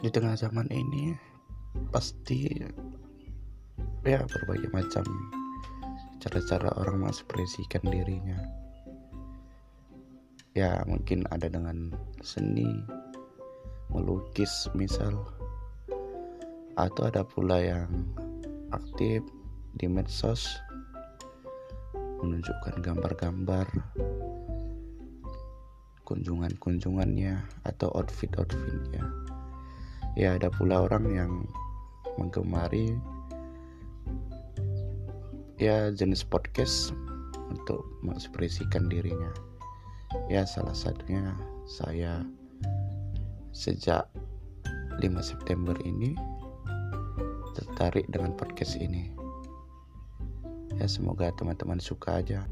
di tengah zaman ini pasti ya berbagai macam cara-cara orang mengekspresikan dirinya. Ya mungkin ada dengan seni melukis misal atau ada pula yang aktif di medsos menunjukkan gambar-gambar kunjungan-kunjungannya atau outfit-outfitnya ya ada pula orang yang menggemari ya jenis podcast untuk mengekspresikan dirinya. Ya salah satunya saya sejak 5 September ini tertarik dengan podcast ini. Ya semoga teman-teman suka aja